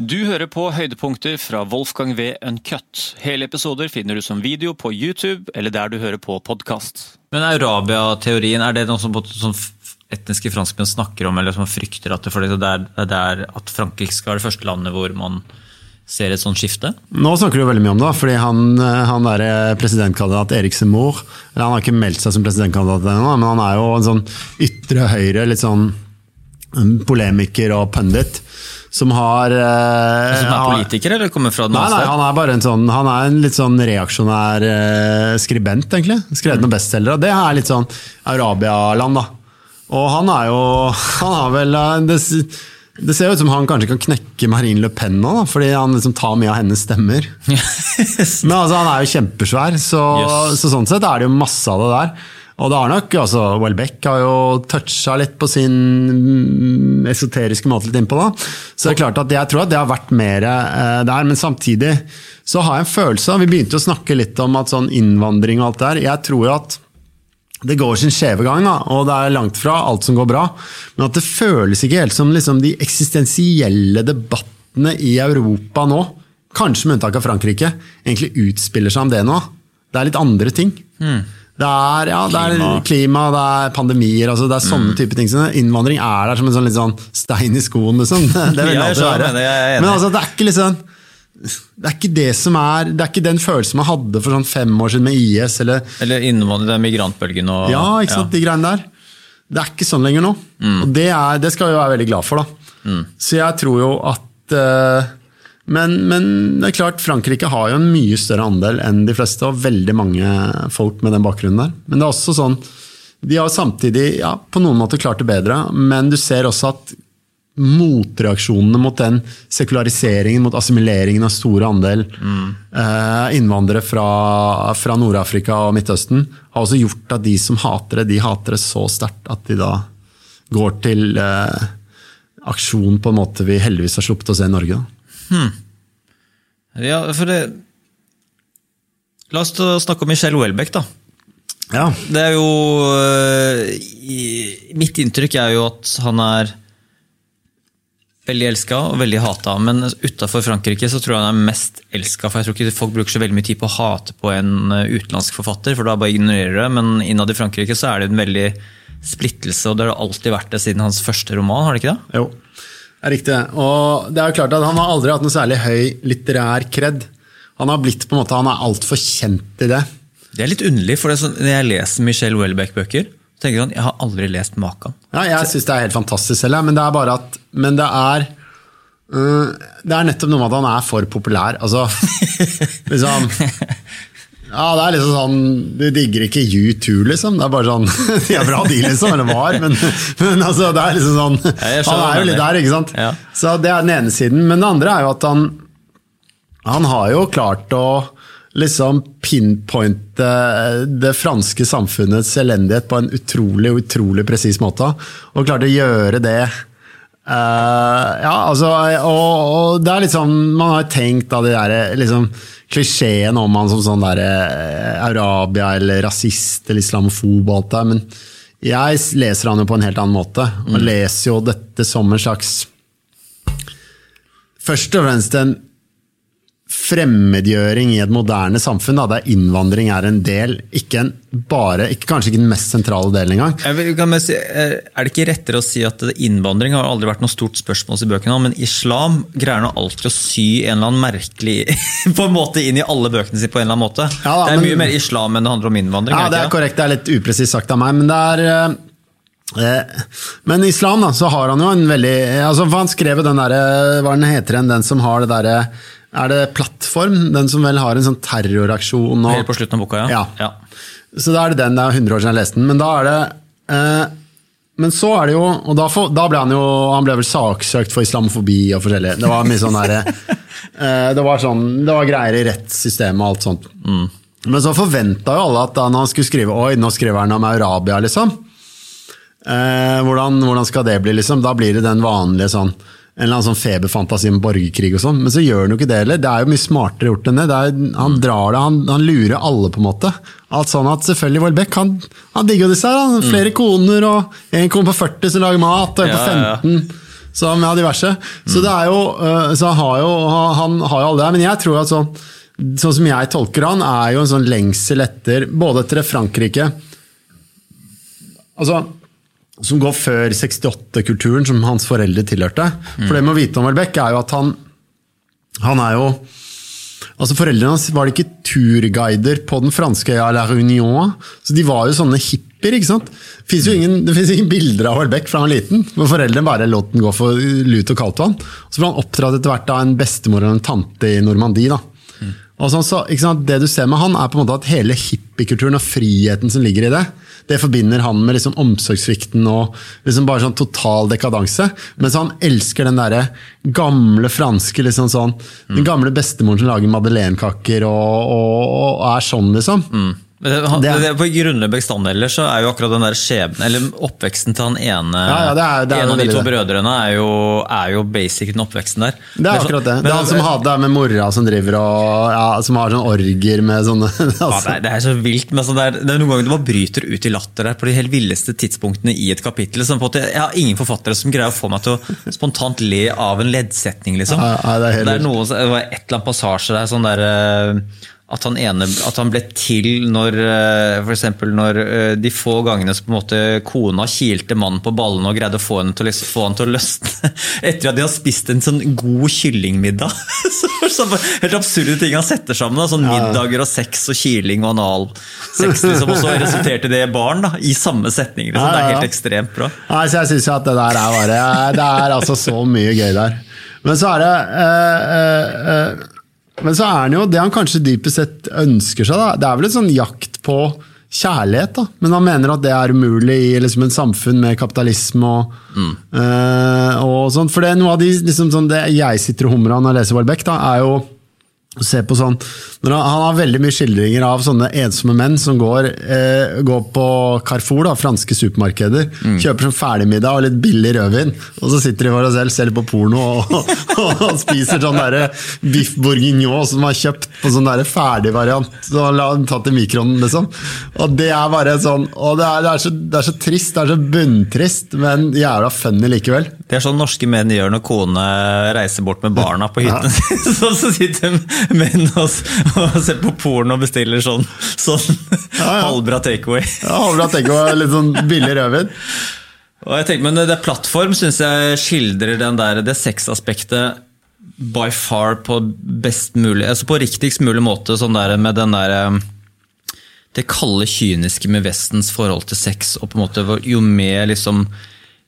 Du hører på høydepunkter fra Wolfgang V. Uncut. Hele episoder finner du som video på YouTube eller der du hører på podkast. Men Arabia-teorien, er det noe som, som etniske franskmenn snakker om, eller som frykter at det, for det er, det er at Frankrike skal være det første landet hvor man ser et sånt skifte? Nå snakker du veldig mye om det, fordi han, han der presidentkandidat Erik Semour Han har ikke meldt seg som presidentkandidat ennå, men han er jo en sånn ytre høyre, litt sånn polemiker og pundit. Som har eh, Som er politiker, eller kommer fra noe nei, nei, han er bare en sånn Han er en litt sånn reaksjonær eh, skribent, egentlig. Skrevet noen bestselgere. Det er litt sånn Arabia-land, da. Og han er jo Han har vel eh, det, det ser ut som han kanskje kan knekke Marine Le Pen nå, da, fordi han liksom tar mye av hennes stemmer. Men altså, han er jo kjempesvær, så, yes. så sånn sett er det jo masse av det der. Og det har nok, altså Welbeck har jo toucha litt på sin esoteriske måte litt innpå. da. Så det er klart at jeg tror at det har vært mer eh, der. Men samtidig så har jeg en følelse av Vi begynte å snakke litt om at sånn innvandring og alt der. Jeg tror jo at det går sin skjeve gang, da, og det er langt fra alt som går bra. Men at det føles ikke helt som liksom, de eksistensielle debattene i Europa nå, kanskje med unntak av Frankrike, egentlig utspiller seg om det nå. Det er litt andre ting. Mm. Det er, ja, det er klima. det er pandemier, altså det er sånne mm. type ting. Så innvandring er der som en sånn, sånn stein i skoen, liksom. Det vil alltid være. Men altså, det er ikke liksom det er ikke det som er Det er ikke den følelsen man hadde for sånn fem år siden med IS. Eller, eller innvandring, migrantbølgen og Ja, ikke sant, ja. de greiene der. Det er ikke sånn lenger nå. Mm. Og det, er, det, skal vi være veldig glad for. da. Mm. Så jeg tror jo at uh, men, men, det er klart, Frankrike har jo en mye større andel enn de fleste, og veldig mange folk med den bakgrunnen der. Men det er også sånn, de har samtidig ja, på noen måter klart det bedre, men du ser også at motreaksjonene mot den sekulariseringen, mot assimileringen av store andel mm. innvandrere fra, fra Nord-Afrika og Midtøsten, har også gjort at de som hater det, de hater det så sterkt at de da går til eh, aksjon på en måte vi heldigvis har sluppet å se i Norge. Da. Hmm. Ja, for det La oss snakke om Michelle Welbeck, da. Ja. Det er jo uh, Mitt inntrykk er jo at han er veldig elska og veldig hata. Men utafor Frankrike så tror jeg han er mest elska. For jeg tror ikke folk bruker så veldig mye tid på å hate på en eh, utenlandsk forfatter, for da bare ignorerer det. Men innad i Frankrike så er det en veldig splittelse, og det har alltid vært det siden hans første roman, har det ikke det? Jo riktig. Og det er jo klart at Han har aldri hatt noe særlig høy litterær kred. Han har blitt på en måte, han er altfor kjent i det. Det er litt underlig, for sånn, når jeg leser Michelle Welbeck-bøker, tenker jeg sånn, jeg har aldri lest maken. Ja, jeg syns det er helt fantastisk selv, men det er bare at Men det er uh, Det er nettopp noe med at han er for populær. Altså, liksom ja, det er liksom sånn Du digger ikke U2, liksom. Det er bare sånn De er bra, de, liksom. Eller var. Men, men altså, det er liksom sånn Han er jo litt der, ikke sant. Ja. Så det er den ene siden. Men det andre er jo at han Han har jo klart å liksom pinpointe det franske samfunnets elendighet på en utrolig utrolig presis måte. Og klart å gjøre det Uh, ja, altså, og, og, det er litt sånn Man har tenkt av de der liksom, klisjeen om han som sånn der uh, Arabia eller rasist eller islamofob og alt det, men jeg leser han jo på en helt annen måte. Og mm. leser jo dette som en slags Først og fremst en fremmedgjøring i et moderne samfunn, da, der innvandring er en del, ikke en bare, ikke, kanskje ikke den mest sentrale delen engang. Vil, Si, er det ikke rettere å si at innvandring har aldri vært noe stort spørsmål i bøkene, men islam greier nå alltid å sy en eller annen merkelig på en måte inn i alle bøkene sine på en eller annen måte. Ja, da, det er men, mye mer islam enn det handler om innvandring. Ja, det er korrekt, det er litt upresist sagt av meg, men det er eh, eh men islam, da, så har han jo en veldig altså Han skrev den derre Hva den heter den, den som har det derre er det Plattform, den som vel har en sånn terroraksjon Helt på slutten av boka, ja. ja. ja. Så da er det den, det er 100 år siden jeg leste den. Men da er det eh, Men så er det jo Og da, for, da, ble han jo Han ble vel saksøkt for islamofobi og forskjellig. Det var mye sånn derre eh, det, var sånn, det var greier i rettssystemet og alt sånt. Mm. Men så forventa jo alle at da han skulle skrive Oi, nå skriver han om Arabia, liksom. Eh, hvordan, hvordan, skal det bli, liksom? Da blir det den vanlige sånn en eller annen sånn feberfantasi om borgerkrig og sånn, men så gjør han jo ikke det heller. Det er jo mye smartere gjort enn det. det er, han drar det, han, han, lurer alle, på en måte. Alt sånn at selvfølgelig Welbeck han, han digger jo disse her. Han, flere mm. koner, og en kone på 40 som lager mat, og en ja, på 15. Ja. Så han har diverse. Så det er jo, øh, så han har jo, han har jo alle det. her. Men jeg tror at sånn, sånn som jeg tolker han, er jo en sånn lengsel etter både etter Frankrike altså, Som går før 68-kulturen, som hans foreldre tilhørte. For det med å vite om Welbeck er jo at han Han er jo Altså Foreldrene hans var det ikke turguider på den franske øya La Réunion. Så de var jo sånne hippier. ikke sant? Det fins ingen, ingen bilder av Welbeck fra han var liten. hvor Foreldrene bare lot den gå for lut og kaldt vann. Så ble han oppdratt etter hvert av en bestemor og en tante i Normandie. da. Og sånn, så? Det du ser med han, er på en måte at hele hippiekulturen og friheten som ligger i det, det forbinder han med liksom omsorgssvikten og liksom bare sånn total dekadanse. Mens han elsker den derre gamle franske liksom sånn, Den gamle bestemoren som lager madeleinekaker og, og, og er sånn, liksom. Men det, Det på grunnlige bestanddeler så er jo akkurat den der skjebnen, eller oppveksten til han ene Ja, ja, det er- det er En av de to brødrene er jo, er jo basic den oppveksten der. Det er akkurat det. men- Det er han som hadde det med mora som driver og ja, som har sånn orger med sånne altså. det, er, så vilt. Men sånn det, er, det er noen ganger du bare bryter ut i latter der på de helt villeste tidspunktene i et kapittel. Sånn at jeg, jeg har ingen forfattere som greier å få meg til å spontant le av en leddsetning. Liksom. Det er helt det er noe, det var et eller annet passasje der sånn der eh, at han, ene, at han ble til når f.eks. når eh, de få gangene som på en måte kona kilte mannen på ballene og greide å få han til, å få han til å løsne etter at de har spist en sånn god kyllingmiddag. Så, så helt absurde ting han setter sammen. Da, sånn middager og sex og kiling og analsex. Liksom, og så resulterte det i barn da, i samme setning. Liksom. Det er helt ekstremt bra. Så jeg synes at det der er bare Det er altså så mye gøy der. Men så er det øh, øh, eh, Men så er han jo det han kanskje dypest sett ønsker seg, da. Det er vel en sånn jakt på kjærlighet, da. Men han mener at det er umulig i liksom et samfunn med kapitalisme og, eh, og sånn. For det er noe av de liksom sånn, det jeg sitter og humrer av når jeg leser Welbeck, da, er jo se på sånn, han, han har veldig mye skildringer av sånne ensomme menn som går, eh, går på Carrefour, da, franske supermarkeder, kjøper sånn ferdigmiddag og litt billig rødvin, og så sitter de for seg selv, ser på porno og, og, og spiser sånn derre biff bourguignon som er kjøpt på sånn derre ferdig variant, så tatt i mikroen, liksom. Og det er bare sånn, og det er, det er, så, det er så trist, det er så bunntrist, men jævla funny likevel. Det er sånn norske menn gjør når kone reiser bort med barna på hytten ja. Så, så sitter menn å se på porno og bestiller sånn, sånn ja. halvbra takeaway. ja, halvbra takeaway, litt sånn billig rødvin. Og jeg tenker, men det er plattform syns jeg skildrer den der, det sexaspektet by far på best mulig, altså på riktigst mulig måte. sånn der med den der eh, Det kalde, kyniske med Vestens forhold til sex. og på en måte Jo mer liksom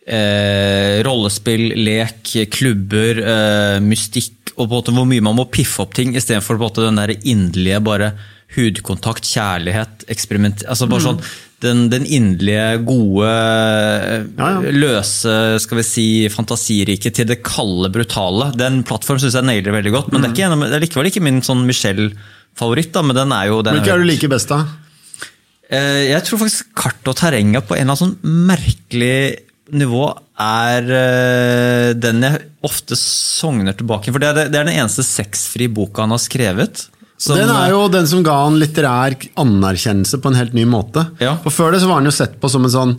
eh, rollespill, lek, klubber, eh, mystikk og på en måte hvor mye man må piffe opp ting istedenfor den der inderlige bare hudkontakt, kjærlighet, eksperiment altså bare sånn, Den, den inderlige, gode, Ja, ja. løse, skal vi si, fantasirike til det kalde, brutale. Den plattformen syns jeg nailer veldig godt, men det, er ikke, det er likevel ikke min sånn Michelle-favoritt. men den er jo... Den Hvilke er du liker best, da? Eh, Jeg tror faktisk kart og terrenget på en eller annen sånn merkelig nivå er eh, den jeg ofte sogner tilbake For det er, det er den eneste sexfri boka han har skrevet. som- Den er jo den som ga han litterær anerkjennelse på en helt ny måte. Ja. For Før det så var han jo sett på som en sånn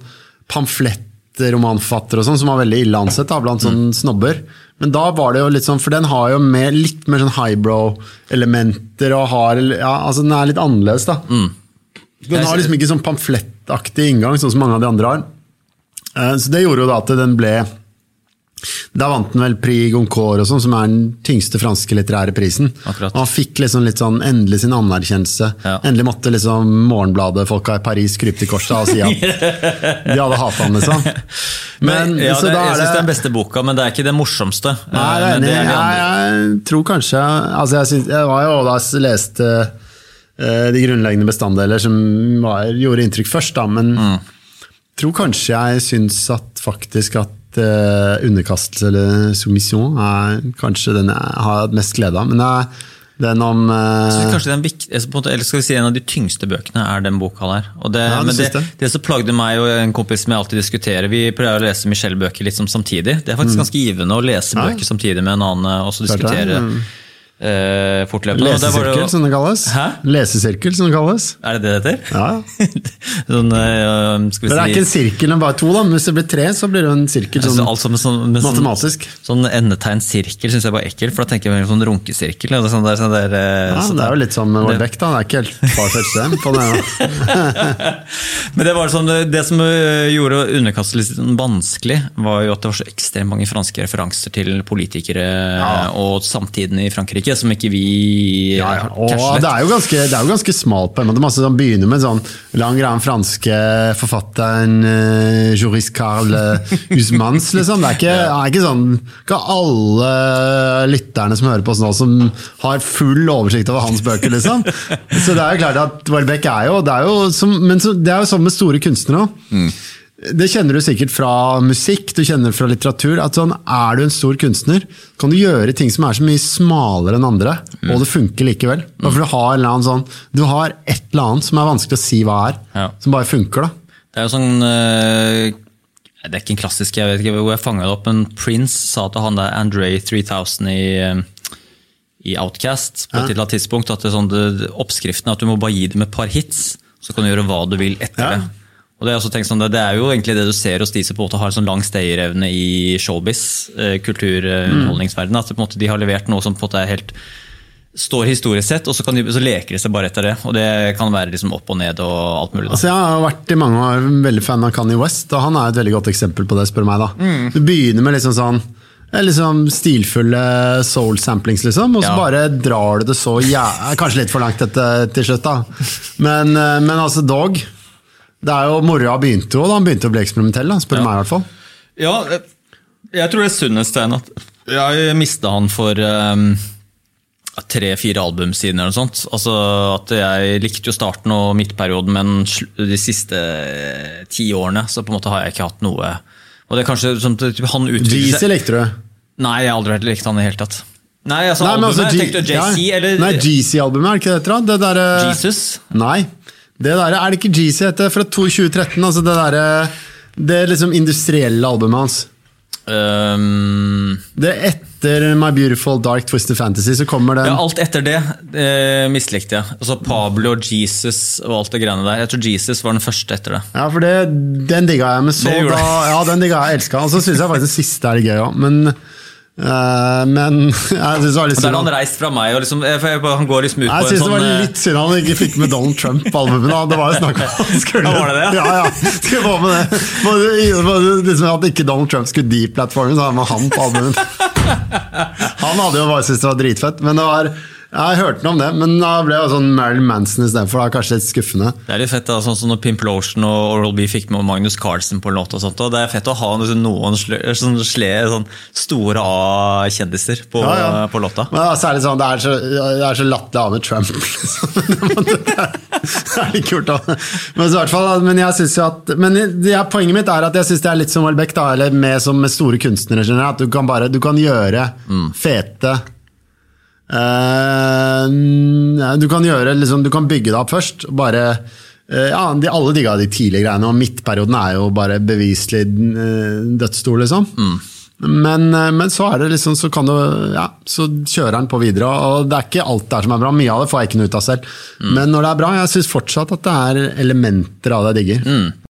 pamflettromanfatter og sånn, som var veldig ille ansett da, blant sånne Mm. snobber. Men da var det jo litt sånn, for den har jo med, litt mer sånn highbrow-elementer og har ja, altså Den er litt annerledes, da. Mm. Den har liksom ikke sånn pamflettaktig inngang, sånn som mange av de andre har. Eh, Så det gjorde jo da at den ble Da vant den vel Prix Goncourt, og sånn, som er den tyngste franske litterære prisen. Akkurat. Og han fikk liksom litt sånn endelig sin anerkjennelse. Ja. Endelig måtte liksom Morgenbladet-folka i Paris krype til korset og si at de hadde hata han, liksom. Men, ja, så det, jeg syns det er den beste boka, men det er ikke det morsomste. Nei, Eh, jeg men enig. det er jeg tror kanskje Altså, jeg, synes, jeg var jo da jeg leste uh, de grunnleggende bestanddeler som var, gjorde inntrykk først, da, men Mm. Tror kanskje jeg syns at faktisk at uh, underkastelse eller submission er kanskje den jeg har mest glede av. Men er den om Jeg eh, synes kanskje den altså eller skal vi si En av de tyngste bøkene er den boka der. Og det, Ja, det det, det som plagde meg og en kompis som jeg alltid diskuterer Vi pleier å lese Michelle-bøker litt som samtidig. Det er faktisk ganske givende å lese Mm. Ja. bøker samtidig med en annen. og Klart det, diskutere mm. Eh, fortløpende. Og det Lesesirkel, som det kalles. Hæ? Lesesirkel, som det kalles. Er det det det heter? Ja. sånn, eh, skal vi Men det er si ikke en sirkel, men bare to. da. Men hvis det blir tre, så blir det en sirkel. Sånn, altså, med sånn, med sånn, matematisk. sånn endetegn sirkel syns jeg bare er ekkelt, for da tenker jeg på sånn runkesirkel. eller Sånn der, sånn der, eh, Ja, sånn det er jo litt sånn med Warbeck, da. Det er ikke helt far første det. På det. Men det, var sånn, det, det som eh, gjorde underkastelsen vanskelig, var jo at det var så ekstremt mange franske referanser til politikere og samtiden i Frankrike, som ikke vi Ja, ja. Og det er jo ganske, det er jo ganske smalt på en måte. Masse som begynner med sånn lang greie om franske forfatteren uh, Joris Carl Usmans, liksom. Det er ikke, er ikke sånn Ikke alle lytterne som hører på oss nå, som har full oversikt over hans bøker, liksom. Så det er jo klart at Welbeck er jo Det er jo som, men så, det er jo sånn med store kunstnere òg. Det kjenner du sikkert fra musikk, du kjenner fra litteratur. at sånn, Er du en stor kunstner, kan du gjøre ting som er så mye smalere enn andre, og det funker likevel. Mm. for Du har, sånn, du har et eller annet som er vanskelig å si hva er, Ja. som bare funker. da. Det er jo sånn øh, Det er ikke en klassisk, jeg vet ikke hvor jeg fanga det opp, men Prince sa til han der Andre 3000 i, eh, i Outcast på et eller annet tidspunkt at det er sånn, det, oppskriften er at du må bare gi dem et par hits, så kan du gjøre hva du vil etter Ja. det. Og det er, også tenkt sånn, det, det er jo egentlig det du ser hos de som på en måte har sånn lang stayerevne i showbiz, eh, kultur, eh, at på en måte, de har levert noe som på en måte er helt står historisk sett, og så, kan de, så leker de seg bare etter det. Og det kan være liksom opp og ned og alt mulig. Altså, jeg har vært i mange år veldig fan av Kanye West, og han er et veldig godt eksempel på det, spør meg. da. Mm. Du begynner med liksom sånn eh, liksom stilfulle soul samplings, liksom, og så Ja. bare drar du det så jæ... Kanskje litt for langt etter, til slutt, da. Men, eh, men altså, Dog det er jo, Moroa begynte jo da han begynte å bli eksperimentell, da, spør du Ja. meg i hvert fall. Ja, eh, jeg tror det er sunnest tegn at jeg mista han for um, tre-fire album siden eller noe sånt. Altså at Jeg likte jo starten og midtperioden, men de siste eh, ti årene så på en måte har jeg ikke hatt noe Og det er kanskje som typ, han utviklet seg likte du. Nei, jeg har aldri likt han i det hele tatt. Nei, altså Nei, albumet, altså, jeg tenkte JC ja. eller Nei, GC-albumet, er det ikke det heter? da? Det derre Jesus. Nei. Det der, er det ikke Jeezy heter? Fra 2013? Altså det derre Det liksom industrielle albumet hans. Um, Det er etter My Beautiful Dark Twisted Fantasy, så kommer den ja, alt etter det eh, mislikte jeg. Altså Pablo og Jesus og alt det greiene der. Jeg tror Jesus var den første etter det. Ja, for det, den digga jeg. med så da, ja, den digga jeg elska. Og så syns jeg faktisk det siste er gøy òg, men eh, Men jeg syns det var litt synd. han reist fra meg, liksom, for han går liksom ut Jeg på en syns det sånn var eh, litt synd han ikke fikk med Donald Trump på albumet. Det var jo snakk om han skulle Ja, var det det? Ja, ja. Skulle få med det. Liksom At ikke Donald Trump skulle deplatforme, så hadde man han på albumet. Han hadde jo bare syntes det var dritfett, men det var jeg hørte noe om det, men da ble det sånn Marilyn Manson istedenfor. Kanskje litt skuffende. Det er litt fett, da, sånn som når Pimplotion og Oral B fikk med Magnus Carlsen på en låt. og sånt, og Det er fett å ha liksom noen sle, sånn, sle, sånn store A-kjendiser på, Ja, ja. på låta. Men da, særlig sånn, Det er så, det er så latterlig av med Trump. Liksom. det er litt kult da. Men, så, fall, men jeg synes jo at Men det er, poenget mitt er at jeg syns det er litt som Welbeck, da, eller med, som med store kunstnere. At du kan, bare, du kan gjøre fete eh, Du kan gjøre liksom, Du kan bygge det opp først. Bare uh, ja, de, Alle digga de tidlige greiene, og midtperioden er jo bare beviselig uh, dødsstol, liksom. Men, eh, men så er det liksom, så kan du Ja, så kjører han på videre. Og det er ikke alt der som er bra. Mye av det får jeg ikke noe ut av selv. Men når det er bra, jeg syns fortsatt at det er elementer av det jeg digger.